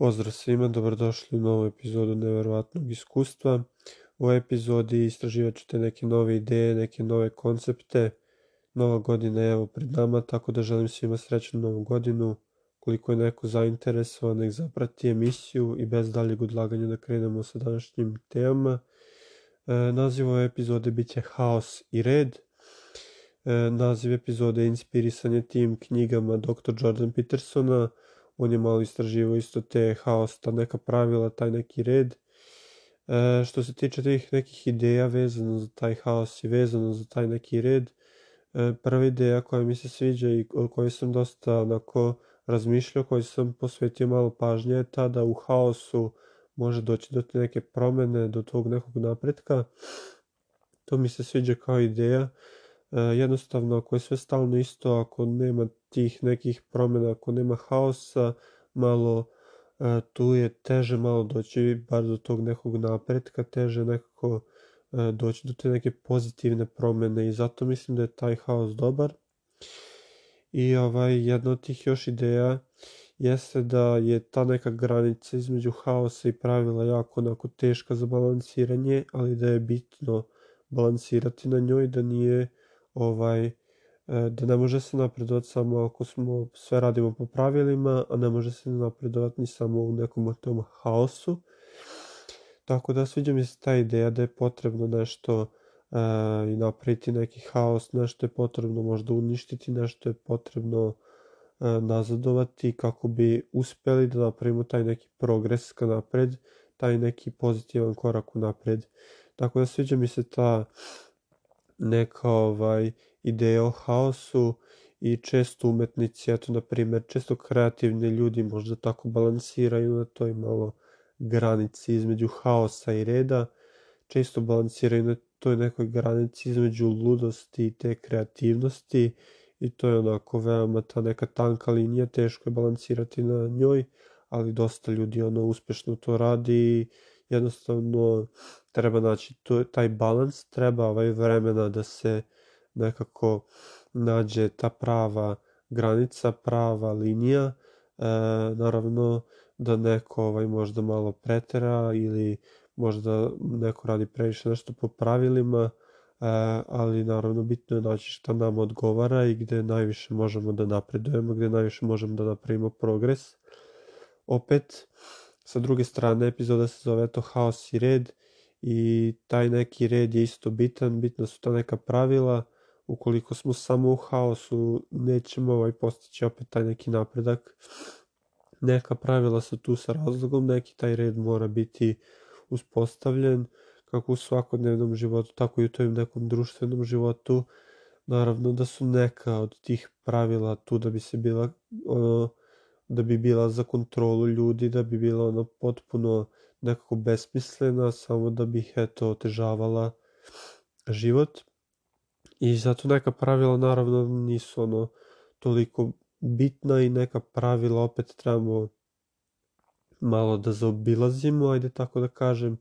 Pozdrav svima, dobrodošli u novu epizodu Neverovatnog iskustva. U ovoj epizodi istraživat ćete neke nove ideje, neke nove koncepte. Nova godina je evo pred nama, tako da želim svima srećnu novu godinu. Koliko je neko zainteresovan, nek zaprati emisiju i bez daljeg odlaganja da krenemo sa današnjim temama. E, naziv ove epizode bit će Haos i red. E, naziv epizode je inspirisan je tim knjigama dr. Jordan Petersona, on je malo istraživao isto te haos, ta neka pravila, taj neki red. E, što se tiče tih nekih ideja vezano za taj haos i vezano za taj neki red, e, prva ideja koja mi se sviđa i o kojoj sam dosta onako razmišljao, kojoj sam posvetio malo pažnje je ta da u haosu može doći do te neke promene, do tog nekog napretka. To mi se sviđa kao ideja. E, jednostavno, ako je sve stalno isto, ako nema tih nekih promjena, ako nema haosa, malo e, tu je teže malo doći bar do tog nekog napretka, teže nekako e, doći do te neke pozitivne promjene i zato mislim da je taj haos dobar. I ovaj, jedna od tih još ideja jeste da je ta neka granica između haosa i pravila jako onako teška za balansiranje, ali da je bitno balansirati na njoj, da nije ovaj, da ne može se napredovati samo ako smo sve radimo po pravilima, a ne može se napredovati ni samo u nekom tom haosu. Tako da sviđa mi se ta ideja da je potrebno nešto e, i napraviti neki haos, nešto je potrebno možda uništiti, nešto je potrebno e, nazadovati kako bi uspeli da napravimo taj neki progres ka napred, taj neki pozitivan korak u napred. Tako da sviđa mi se ta neka ovaj, ideje o haosu i često umetnici, eto na primjer, često kreativni ljudi možda tako balansiraju na toj malo granici između haosa i reda, često balansiraju na toj nekoj granici između ludosti i te kreativnosti i to je onako veoma ta neka tanka linija, teško je balansirati na njoj, ali dosta ljudi ono uspešno to radi i jednostavno treba naći taj balans, treba ovaj vremena da se nekako nađe ta prava granica, prava linija, e, naravno da neko ovaj, možda malo pretera ili možda neko radi previše nešto po pravilima, e, ali naravno bitno je naći šta nam odgovara i gde najviše možemo da napredujemo, gde najviše možemo da napravimo progres. Opet, sa druge strane, epizoda se zove to haos i red i taj neki red je isto bitan, bitna su ta neka pravila, ukoliko smo samo u haosu, nećemo ovaj postići opet taj neki napredak. Neka pravila su tu sa razlogom, neki taj red mora biti uspostavljen, kako u svakodnevnom životu, tako i u tom nekom društvenom životu. Naravno da su neka od tih pravila tu da bi se bila ono, da bi bila za kontrolu ljudi, da bi bila ono potpuno nekako besmislena, samo da bi eto otežavala život. I zato neka pravila naravno nisu ono toliko bitna i neka pravila opet trebamo malo da zaobilazimo, ajde tako da kažem.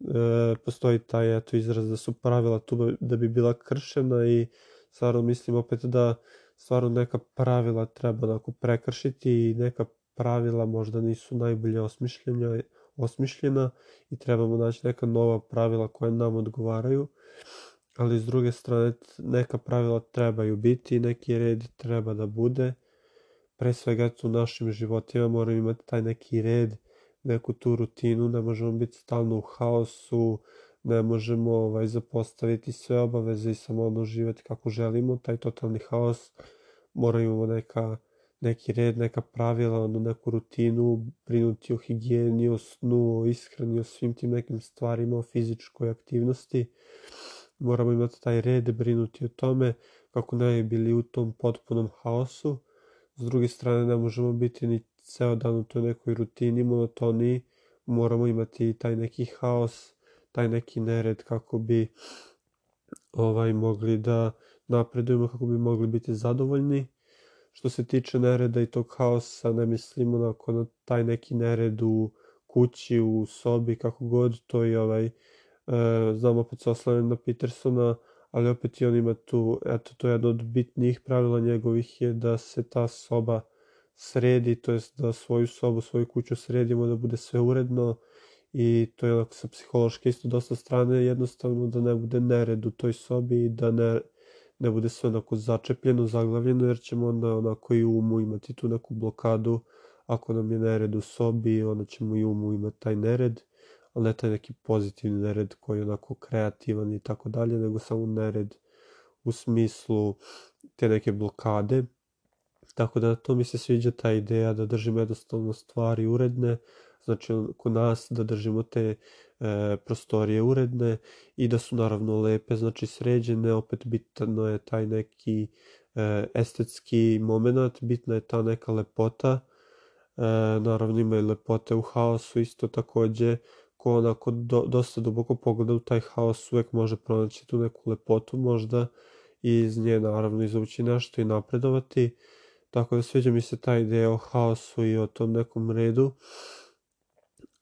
E, postoji taj eto izraz da su pravila tu da bi bila kršena i stvarno mislim opet da stvarno neka pravila treba onako prekršiti i neka pravila možda nisu najbolje osmišljena, osmišljena i trebamo naći neka nova pravila koja nam odgovaraju ali s druge strane neka pravila trebaju biti, neki red treba da bude. Pre svega u našim životima moramo imati taj neki red, neku tu rutinu, ne možemo biti stalno u haosu, ne možemo ovaj, zapostaviti sve obaveze i samo ono živjeti kako želimo, taj totalni haos, moramo imamo neka, neki red, neka pravila, ono, neku rutinu, brinuti o higijeni, o snu, o ishrani, o svim tim nekim stvarima, o fizičkoj aktivnosti moramo imati taj red, brinuti o tome kako ne bi bili u tom potpunom haosu. S druge strane ne možemo biti ni ceo dan u toj nekoj rutini, monotoniji, moramo imati taj neki haos, taj neki nered kako bi ovaj mogli da napredujemo, kako bi mogli biti zadovoljni. Što se tiče nereda i tog haosa, ne mislimo na, taj neki nered u kući, u sobi, kako god, to je ovaj E, znam opet se oslanjam na Petersona, ali opet i on ima tu, eto to je jedno od bitnijih pravila njegovih je da se ta soba sredi, to jest da svoju sobu, svoju kuću sredimo, da bude sve uredno i to je onako sa psihološke isto dosta strane, jednostavno da ne bude nered u toj sobi i da ne, ne bude sve onako začepljeno, zaglavljeno, jer ćemo onda onako i umu imati tu neku blokadu, ako nam je nered u sobi, onda ćemo i umu imati taj nered, ali ne taj neki pozitivni nered koji je onako kreativan i tako dalje, nego samo nered u smislu te neke blokade. Tako da to mi se sviđa ta ideja da držimo jednostavno stvari uredne, znači kod nas da držimo te e, prostorije uredne i da su naravno lepe, znači sređene, opet bitno je taj neki e, estetski moment, bitna je ta neka lepota, e, naravno ima i lepote u haosu isto takođe, ko onako do, dosta duboko pogleda u taj haos uvek može pronaći tu neku lepotu možda i iz nje naravno izvući nešto i napredovati. Tako da sviđa mi se ta ideja o haosu i o tom nekom redu.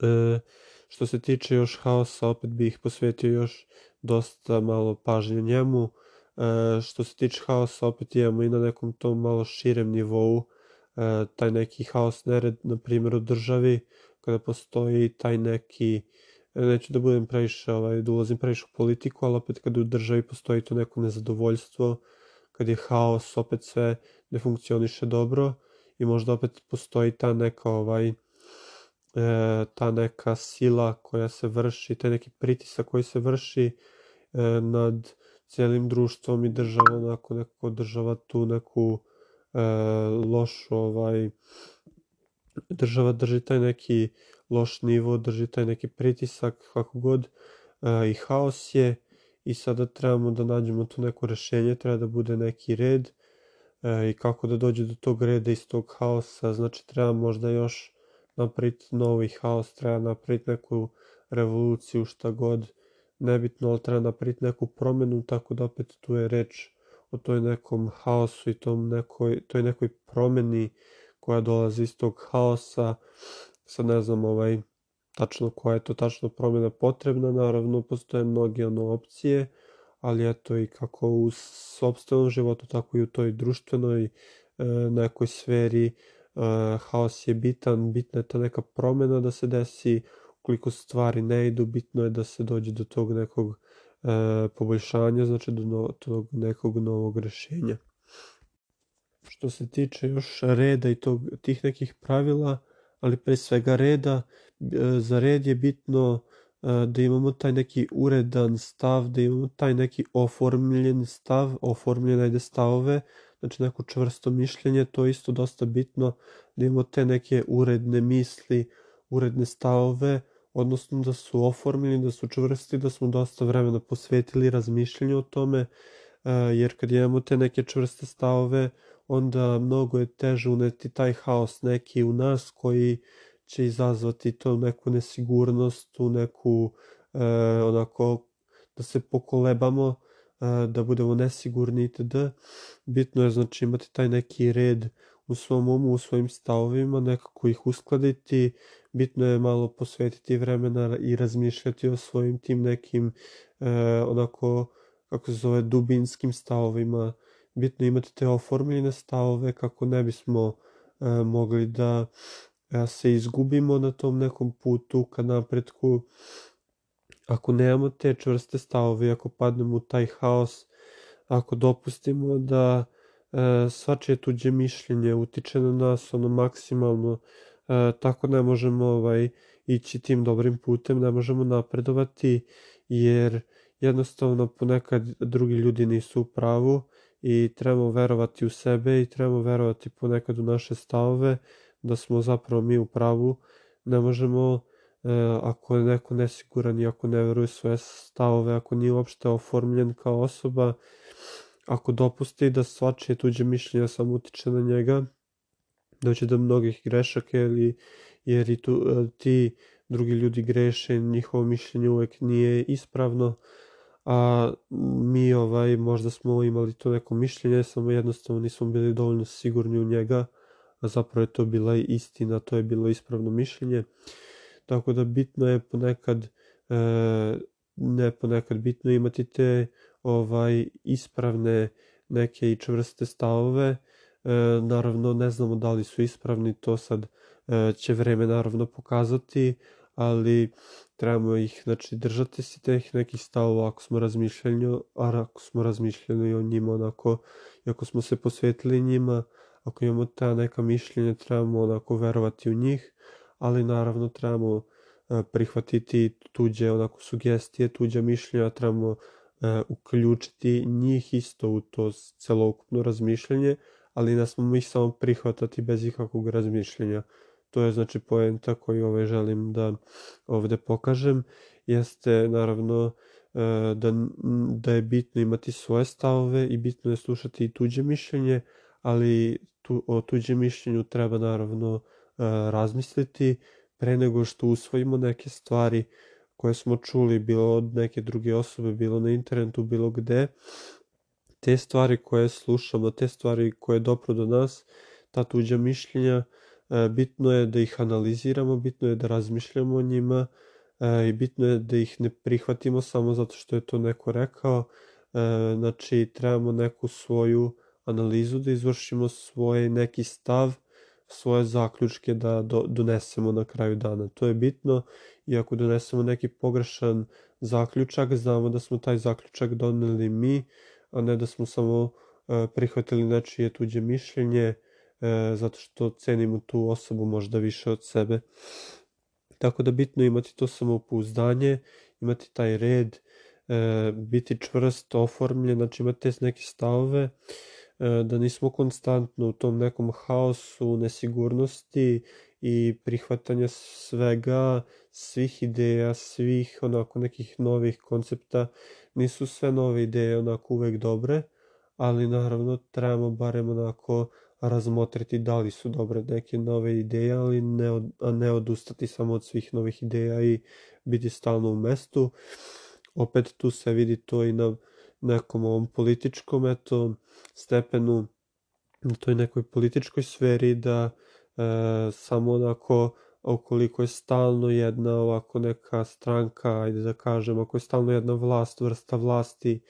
E, što se tiče još haosa, opet bih posvetio još dosta malo pažnje njemu. E, što se tiče haosa, opet imamo i na nekom tom malo širem nivou e, taj neki haos nered, na primjer u državi, kada postoji taj neki neću da budem previše, ovaj, da ulazim previše u politiku, ali opet kada u državi postoji to neko nezadovoljstvo, kad je haos, opet sve ne funkcioniše dobro i možda opet postoji ta neka ovaj, e, ta neka sila koja se vrši, taj neki pritisak koji se vrši e, nad cijelim društvom i državom, onako neko održava tu neku e, lošu ovaj, država drži taj neki loš nivo, drži taj neki pritisak, kako god, i haos je i sada trebamo da nađemo tu neko rešenje, treba da bude neki red i kako da dođe do tog reda iz tog haosa, znači treba možda još napraviti novi haos, treba napraviti neku revoluciju, šta god, nebitno, ali treba napraviti neku promenu, tako da opet tu je reč o toj nekom haosu i tom nekoj, toj nekoj promeni koja dolazi iz tog haosa, sad ne znam ovaj, tačno koja je to tačno promjena potrebna, naravno postoje mnoge ono opcije, ali eto i kako u sobstvenom životu, tako i u toj društvenoj e, nekoj sferi e, haos je bitan, bitna je ta neka promjena da se desi, ukoliko stvari ne idu, bitno je da se dođe do tog nekog e, poboljšanja, znači do no, tog nekog novog rešenja. Što se tiče još reda i tog, tih nekih pravila, ali pre svega reda, e, za red je bitno e, da imamo taj neki uredan stav, da imamo taj neki oformljen stav, oformljene ajde stavove, znači neko čvrsto mišljenje, to je isto dosta bitno, da imamo te neke uredne misli, uredne stavove, odnosno da su oformljeni, da su čvrsti, da smo dosta vremena posvetili razmišljanju o tome, e, jer kad imamo te neke čvrste stavove, onda mnogo je teže uneti taj haos neki u nas koji će izazvati to neku nesigurnost, tu neku e, onako da se pokolebamo, e, da budemo nesigurni itd. Bitno je znači imati taj neki red u svom umu, u svojim stavovima, nekako ih uskladiti, bitno je malo posvetiti vremena i razmišljati o svojim tim nekim e, onako, kako se zove, dubinskim stavovima, bitno imati te oformljene stavove kako ne bismo e, mogli da e, se izgubimo na tom nekom putu ka napretku. Ako nemamo te čvrste stavove, ako padnemo u taj haos, ako dopustimo da e, svačije tuđe mišljenje utiče na nas ono maksimalno, e, tako ne možemo ovaj, ići tim dobrim putem, ne možemo napredovati, jer jednostavno ponekad drugi ljudi nisu u pravu i trebamo verovati u sebe i trebamo verovati ponekad u naše stavove da smo zapravo mi u pravu. Ne možemo, e, ako je neko nesiguran i ako ne veruje svoje stavove, ako nije uopšte oformljen kao osoba, ako dopusti da svačije tuđe mišljenja samo utiče na njega, doće do mnogih grešaka ili, jer i tu, e, ti drugi ljudi greše, njihovo mišljenje uvek nije ispravno, a mi ovaj možda smo imali to neko mišljenje, samo jednostavno nismo bili dovoljno sigurni u njega, a zapravo je to bila istina, to je bilo ispravno mišljenje. Tako da bitno je ponekad e, ne ponekad bitno imati te ovaj ispravne neke i čvrste stavove naravno ne znamo da li su ispravni, to sad će vreme naravno pokazati, ali trebamo ih znači, držati se teh nekih stavova ako smo razmišljali, ako smo razmišljali o njima onako, i ako smo se posvetili njima, ako imamo ta neka mišljenja, trebamo onako verovati u njih, ali naravno trebamo e, prihvatiti tuđe onako sugestije, tuđa mišljenja, trebamo e, uključiti njih isto u to celokupno razmišljanje, ali ne smo ih samo prihvatati bez ikakvog razmišljenja. To je znači poenta koju ovaj želim da ovde pokažem, jeste naravno e, da, da je bitno imati svoje stavove i bitno je slušati i tuđe mišljenje, ali tu, o tuđem mišljenju treba naravno e, razmisliti pre nego što usvojimo neke stvari koje smo čuli bilo od neke druge osobe, bilo na internetu, bilo gde. Te stvari koje slušamo, te stvari koje dopru do nas, ta tuđa mišljenja, e, bitno je da ih analiziramo, bitno je da razmišljamo o njima e, i bitno je da ih ne prihvatimo samo zato što je to neko rekao. Znači, trebamo neku svoju analizu, da izvršimo svoj neki stav, svoje zaključke da do, donesemo na kraju dana. To je bitno i ako donesemo neki pogrešan zaključak, znamo da smo taj zaključak doneli mi, a ne da smo samo prihvatili nečije tuđe mišljenje, uh, zato što cenimo tu osobu možda više od sebe. Tako da bitno imati to samopouzdanje, imati taj red, uh, biti čvrst, oformljen, znači imati neke stavove, E, da nismo konstantno u tom nekom haosu, nesigurnosti i prihvatanja svega, svih ideja, svih onako nekih novih koncepta. Nisu sve nove ideje onako uvek dobre, ali naravno trebamo barem onako razmotriti da li su dobre neke nove ideje, ali ne, od, a ne odustati samo od svih novih ideja i biti stalno u mestu. Opet tu se vidi to i na nekom ovom političkom eto, stepenu, na toj nekoj političkoj sferi da e, samo onako ukoliko je stalno jedna ovako neka stranka, ajde da kažem, ako je stalno jedna vlast, vrsta vlasti,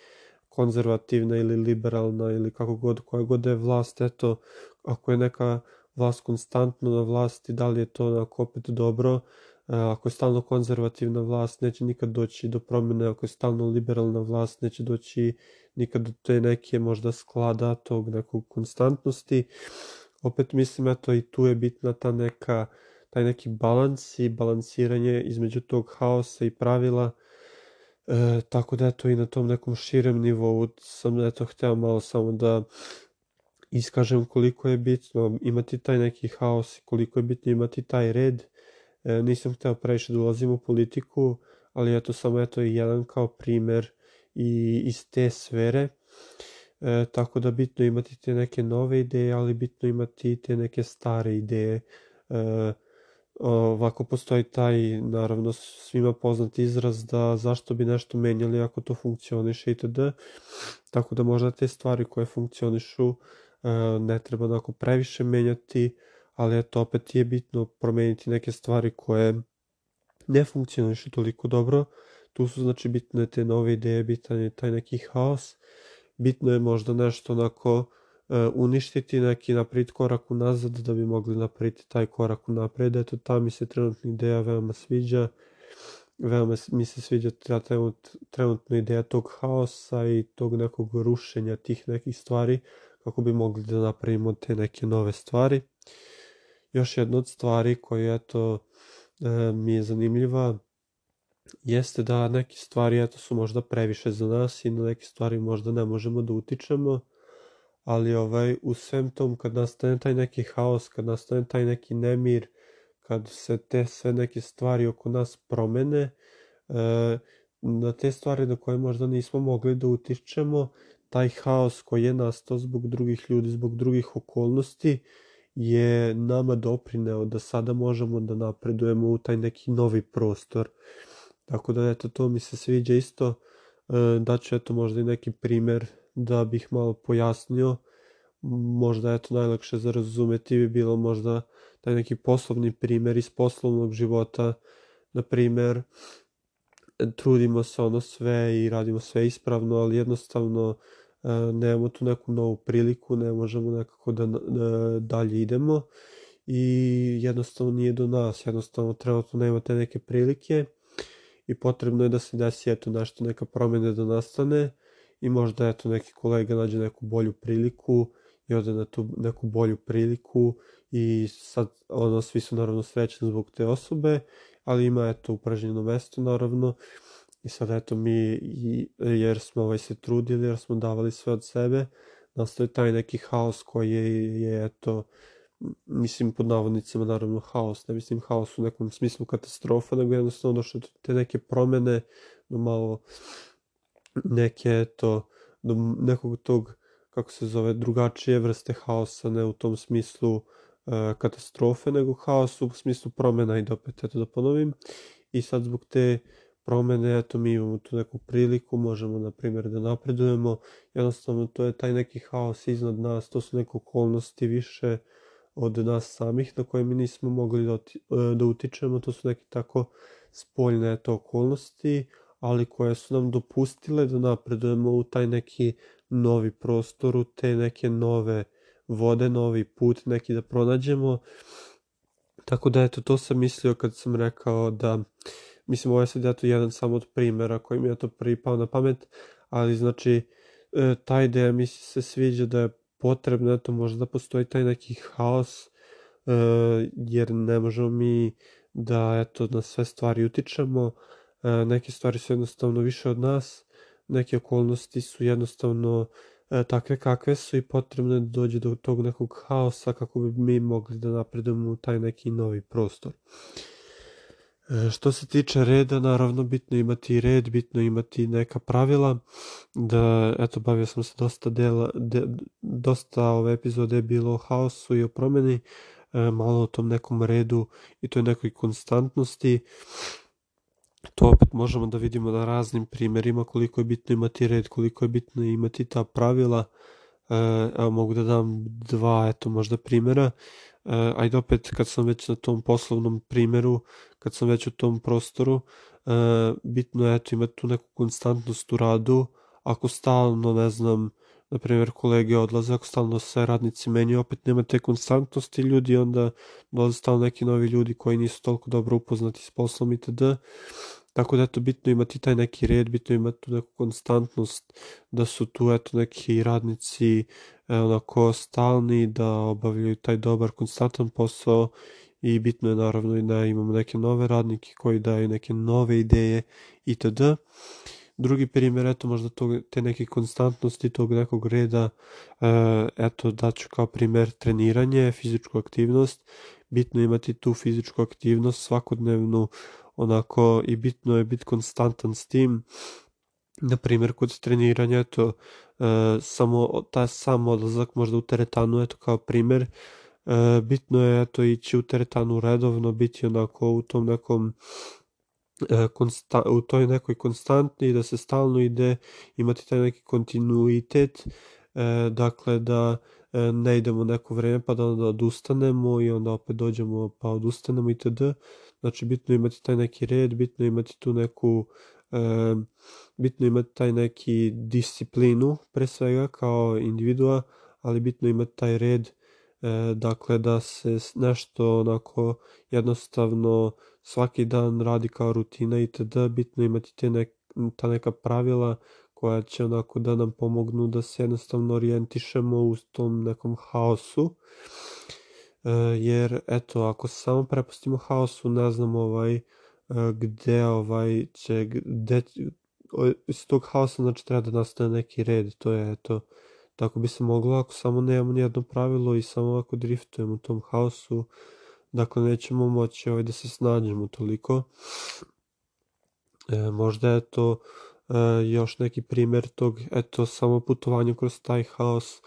konzervativna ili liberalna ili kako god, koja god je vlast, eto, ako je neka vlast konstantno na vlasti, da li je to onako opet dobro, ako je stalno konzervativna vlast, neće nikad doći do promjene, ako je stalno liberalna vlast, neće doći nikad do te neke možda sklada tog nekog konstantnosti. Opet mislim, eto, i tu je bitna ta neka, taj neki balans i balansiranje između tog haosa i pravila, e, tako da eto i na tom nekom širem nivou sam eto hteo malo samo da iskažem koliko je bitno imati taj neki haos koliko je bitno imati taj red E, nisam hteo previše da ulazim u politiku, ali eto samo eto i jedan kao primer i iz te sfere. E, tako da bitno imati te neke nove ideje, ali bitno imati te neke stare ideje. E, ovako postoji taj, naravno, svima poznat izraz da zašto bi nešto menjali ako to funkcioniše itd. Tako da možda te stvari koje funkcionišu e, ne treba onako previše menjati, ali eto opet je bitno promeniti neke stvari koje ne funkcionišu toliko dobro. Tu su znači bitne te nove ideje, bitan je taj neki haos. Bitno je možda nešto onako uništiti, neki naprijed korak unazad da bi mogli napraviti taj korak unapred. Eto ta mi se trenutna ideja veoma sviđa. Veoma mi se sviđa ta trenut, trenutna ideja tog haosa i tog nekog rušenja tih nekih stvari kako bi mogli da napravimo te neke nove stvari još jedna od stvari koja eto e, mi je zanimljiva jeste da neke stvari eto su možda previše za nas i na neke stvari možda ne možemo da utičemo ali ovaj u svem tom kad nastane taj neki haos kad nastane taj neki nemir kad se te sve neke stvari oko nas promene e, na te stvari na koje možda nismo mogli da utičemo taj haos koji je nastao zbog drugih ljudi zbog drugih okolnosti je nama doprineo da sada možemo da napredujemo u taj neki novi prostor. Tako da eto to mi se sviđa isto. E, daću eto možda i neki primer da bih malo pojasnio. Možda eto najlakše za razumeti bi bilo možda taj neki poslovni primer iz poslovnog života. Na primer, trudimo se ono sve i radimo sve ispravno, ali jednostavno nemamo tu neku novu priliku, ne možemo nekako da, da dalje idemo i jednostavno nije do nas, jednostavno trenutno nema te neke prilike i potrebno je da se desi eto nešto, neka promjena da nastane i možda eto neki kolega nađe neku bolju priliku i ode na tu neku bolju priliku i sad ono svi su naravno srećni zbog te osobe, ali ima eto upražnjeno mesto naravno. I sad eto mi jer smo ovaj se trudili, jer smo davali sve od sebe, nastaje taj neki haos koji je, je eto mislim pod navodnicima naravno haos, ne mislim haos u nekom smislu katastrofa, nego jednostavno došle te neke promene, do malo neke eto, do nekog tog kako se zove, drugačije vrste haosa, ne u tom smislu uh, katastrofe, nego haos u smislu promjena i da opet eto da ponovim. I sad zbog te promjene, eto mi imamo tu neku priliku, možemo na primjer da napredujemo, jednostavno to je taj neki haos iznad nas, to su neke okolnosti više od nas samih na koje mi nismo mogli da, e, da utičemo, to su neke tako spoljne eto okolnosti, ali koje su nam dopustile da napredujemo u taj neki novi prostor, u te neke nove vode, novi put neki da pronađemo. Tako da eto, to sam mislio kad sam rekao da, mislim ovo je sad eto jedan samo od primjera koji mi je to prvi pao na pamet, ali znači e, ta ideja mi se sviđa da je potrebno, eto možda da postoji taj neki haos, e, jer ne možemo mi da eto na sve stvari utičemo, neke stvari su jednostavno više od nas, neke okolnosti su jednostavno e, takve kakve su i potrebno je da dođe do tog nekog haosa kako bi mi mogli da napredujemo u taj neki novi prostor. E, što se tiče reda, naravno bitno imati red, bitno imati neka pravila, da, eto, bavio sam se dosta dela, de, dosta ove epizode je bilo o haosu i o promeni, e, malo o tom nekom redu i toj nekoj konstantnosti, to opet možemo da vidimo na raznim primjerima koliko je bitno imati red, koliko je bitno imati ta pravila. E, mogu da dam dva, eto možda primjera. E, ajde opet kad sam već na tom poslovnom primjeru, kad sam već u tom prostoru, e, bitno je eto imati tu neku konstantnost u radu. Ako stalno, ne znam, na primjer kolege odlaze, ako stalno se radnici menjaju, opet nema te konstantnosti ljudi, onda dolaze stalno neki novi ljudi koji nisu toliko dobro upoznati s poslom itd. Tako da eto bitno imati taj neki red, bitno imati tu neku konstantnost, da su tu eto neki radnici e, onako stalni, da obavljaju taj dobar konstantan posao i bitno je naravno i da imamo neke nove radnike koji daju neke nove ideje itd. Drugi primjer, eto možda tog, te neke konstantnosti, tog nekog reda, e, eto daću kao primjer treniranje, fizičku aktivnost. Bitno imati tu fizičku aktivnost svakodnevnu, onako i bitno je biti konstantan s tim. Na primjer, kod treniranja, eto, e, samo, taj sam odlazak možda u teretanu, eto kao primjer, e, bitno je eto ići u teretanu redovno, biti onako u tom nekom konsta, u toj nekoj konstantni, da se stalno ide, imati taj neki kontinuitet, e, dakle da e, ne idemo neko vreme pa da onda odustanemo i onda opet dođemo pa odustanemo itd. Znači bitno imati taj neki red, bitno imati tu neku e, bitno imati taj neki disciplinu pre svega kao individua, ali bitno imati taj red e, dakle da se nešto onako jednostavno svaki dan radi kao rutina itd. Bitno imati te nek, ta neka pravila koja će onako da nam pomognu da se jednostavno orijentišemo u tom nekom haosu. E, jer eto, ako samo prepustimo haosu, ne znam ovaj, e, gde ovaj će, gde, iz tog haosa znači treba da nastane neki red, to je eto, tako bi se moglo ako samo nemamo nijedno pravilo i samo ako driftujemo u tom haosu, Dakle, nećemo moći ovaj, da se snađemo toliko. E, možda je to e, još neki primjer tog, eto, samo putovanja kroz taj haos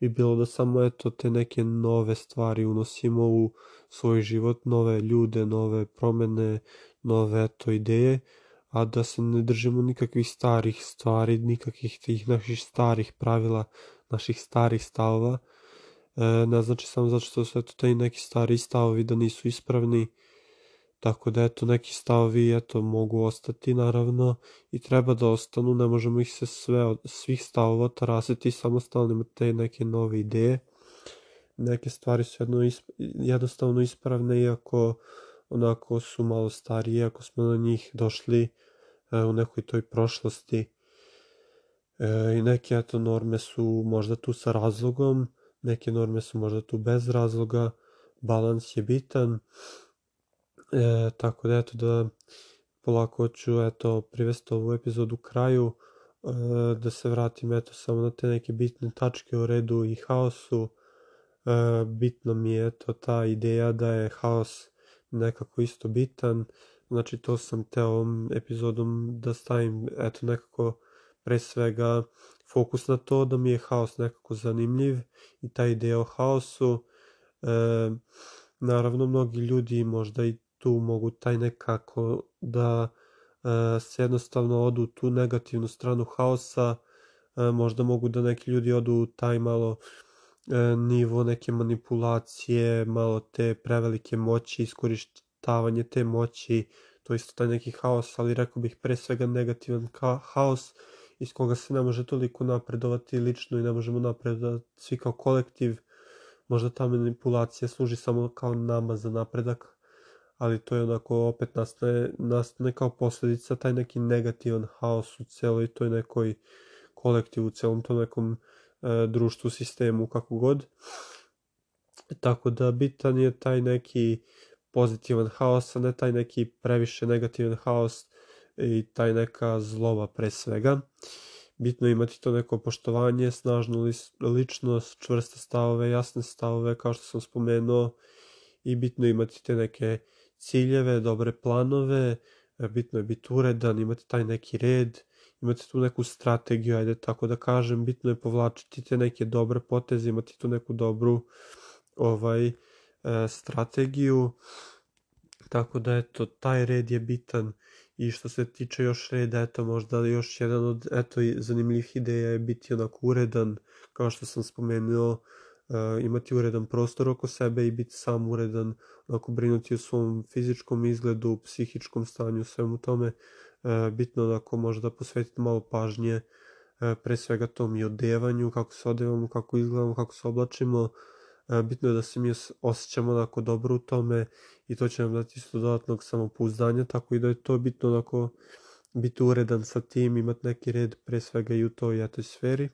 bi bilo da samo, eto, te neke nove stvari unosimo u svoj život, nove ljude, nove promene, nove, eto, ideje, a da se ne držimo nikakvih starih stvari, nikakvih tih naših starih pravila, naših starih stavova, e, ne znači samo zato što su eto taj neki stari stavovi da nisu ispravni. Tako da eto neki stavovi eto mogu ostati naravno i treba da ostanu, ne možemo ih se sve svih stavova tarasiti, samostalno te neke nove ideje. Neke stvari su jedno jednostavno ispravne iako onako su malo starije, ako smo na njih došli e, u nekoj toj prošlosti. E, I neke eto norme su možda tu sa razlogom, neke norme su možda tu bez razloga, balans je bitan. E, tako da eto da polako ću eto privesti ovu epizodu kraju, e, da se vratim eto samo na te neke bitne tačke u redu i haosu. E, bitno mi je eto ta ideja da je haos nekako isto bitan, znači to sam teo ovom epizodom da stavim eto nekako pre svega fokus na to da mi je haos nekako zanimljiv i ta ideja o haosu. E, naravno mnogi ljudi možda i tu mogu taj nekako da e, se jednostavno odu tu negativnu stranu haosa, e, možda mogu da neki ljudi odu taj malo nivo neke manipulacije, malo te prevelike moći, iskorištavanje te moći, to isto taj neki haos, ali rekao bih pre svega negativan haos iz koga se ne može toliko napredovati lično i ne možemo napredovati svi kao kolektiv. Možda ta manipulacija služi samo kao nama za napredak, ali to je onako opet nastaje, nastane kao posledica taj neki negativan haos u celoj toj nekoj kolektivu, u celom tom nekom e, društvu, sistemu, kako god. Tako da bitan je taj neki pozitivan haos, a ne taj neki previše negativan haos i taj neka zlova pre svega. Bitno je imati to neko poštovanje, snažnu ličnost, čvrste stavove, jasne stavove, kao što sam spomenuo, i bitno je imati te neke ciljeve, dobre planove, e, bitno je biti uredan, imati taj neki red, imati tu neku strategiju, ajde tako da kažem, bitno je povlačiti te neke dobre poteze, imati tu neku dobru ovaj e, strategiju. Tako da eto, taj red je bitan. I što se tiče još reda, eto možda još jedan od eto zanimljivih ideja je biti onako uredan, kao što sam spomenuo, uh, imati uredan prostor oko sebe i biti sam uredan, onako brinuti o svom fizičkom izgledu, psihičkom stanju, svemu tome, bitno onako možda posvetiti malo pažnje uh, pre svega tom i odevanju, kako se odevamo, kako izgledamo, kako se oblačimo, bitno je da se mi osjećamo onako dobro u tome i to će nam dati isto dodatnog samopouzdanja, tako i da je to bitno onako biti uredan sa tim, imati neki red pre svega i u toj etoj sferi.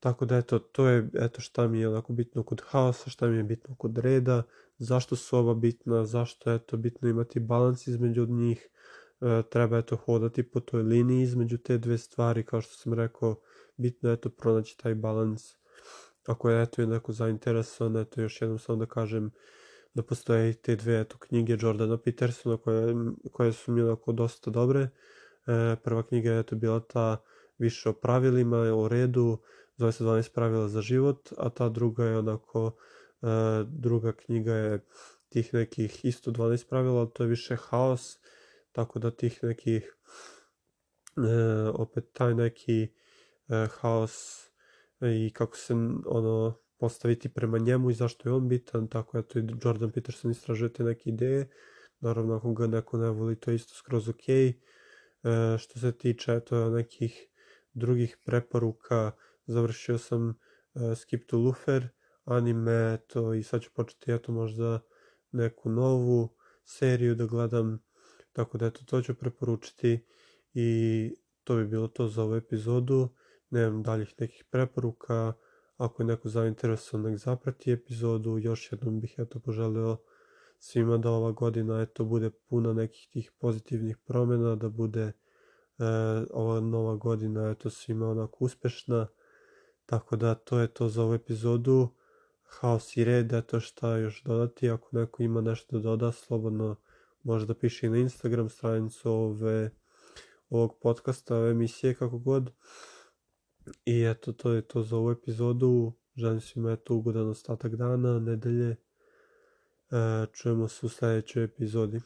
Tako da eto, to je eto šta mi je onako bitno kod haosa, šta mi je bitno kod reda, zašto su ova bitna, zašto je eto bitno imati balans između njih, e, treba eto hodati po toj liniji između te dve stvari, kao što sam rekao, bitno je eto pronaći taj balans. Ako je eto je neko zainteresovan, eto još jednom samo da kažem da postoje te dve eto knjige Jordana Petersona koje, koje su mi onako dosta dobre. E, prva knjiga je eto bila ta više o pravilima, o redu, zove se 12 pravila za život, a ta druga je onako, e, druga knjiga je tih nekih isto 12 pravila, to je više haos, tako da tih nekih, e, opet taj neki e, haos i kako se ono postaviti prema njemu i zašto je on bitan, tako eto i Jordan Peterson istražuje te neke ideje, naravno ako ga neko ne voli to je isto skroz ok, e, što se tiče eto nekih drugih preporuka, završio sam uh, Skip to Lufer, anime, to i sad ću početi eto možda neku novu seriju da gledam, tako da eto to ću preporučiti i to bi bilo to za ovu epizodu, nemam daljih nekih preporuka, ako je neko zainteresovan nek zaprati epizodu, još jednom bih eto poželeo svima da ova godina eto bude puna nekih tih pozitivnih promjena, da bude e, ova nova godina eto svima onako uspešna, Tako da to je to za ovu epizodu. Haos i red, eto šta još dodati. Ako neko ima nešto da doda, slobodno može da piše i na Instagram stranicu ove, ovog podcasta, ove emisije, kako god. I eto, to je to za ovu epizodu. Želim svima eto ugodan ostatak dana, nedelje. E, čujemo se u sledećoj epizodi.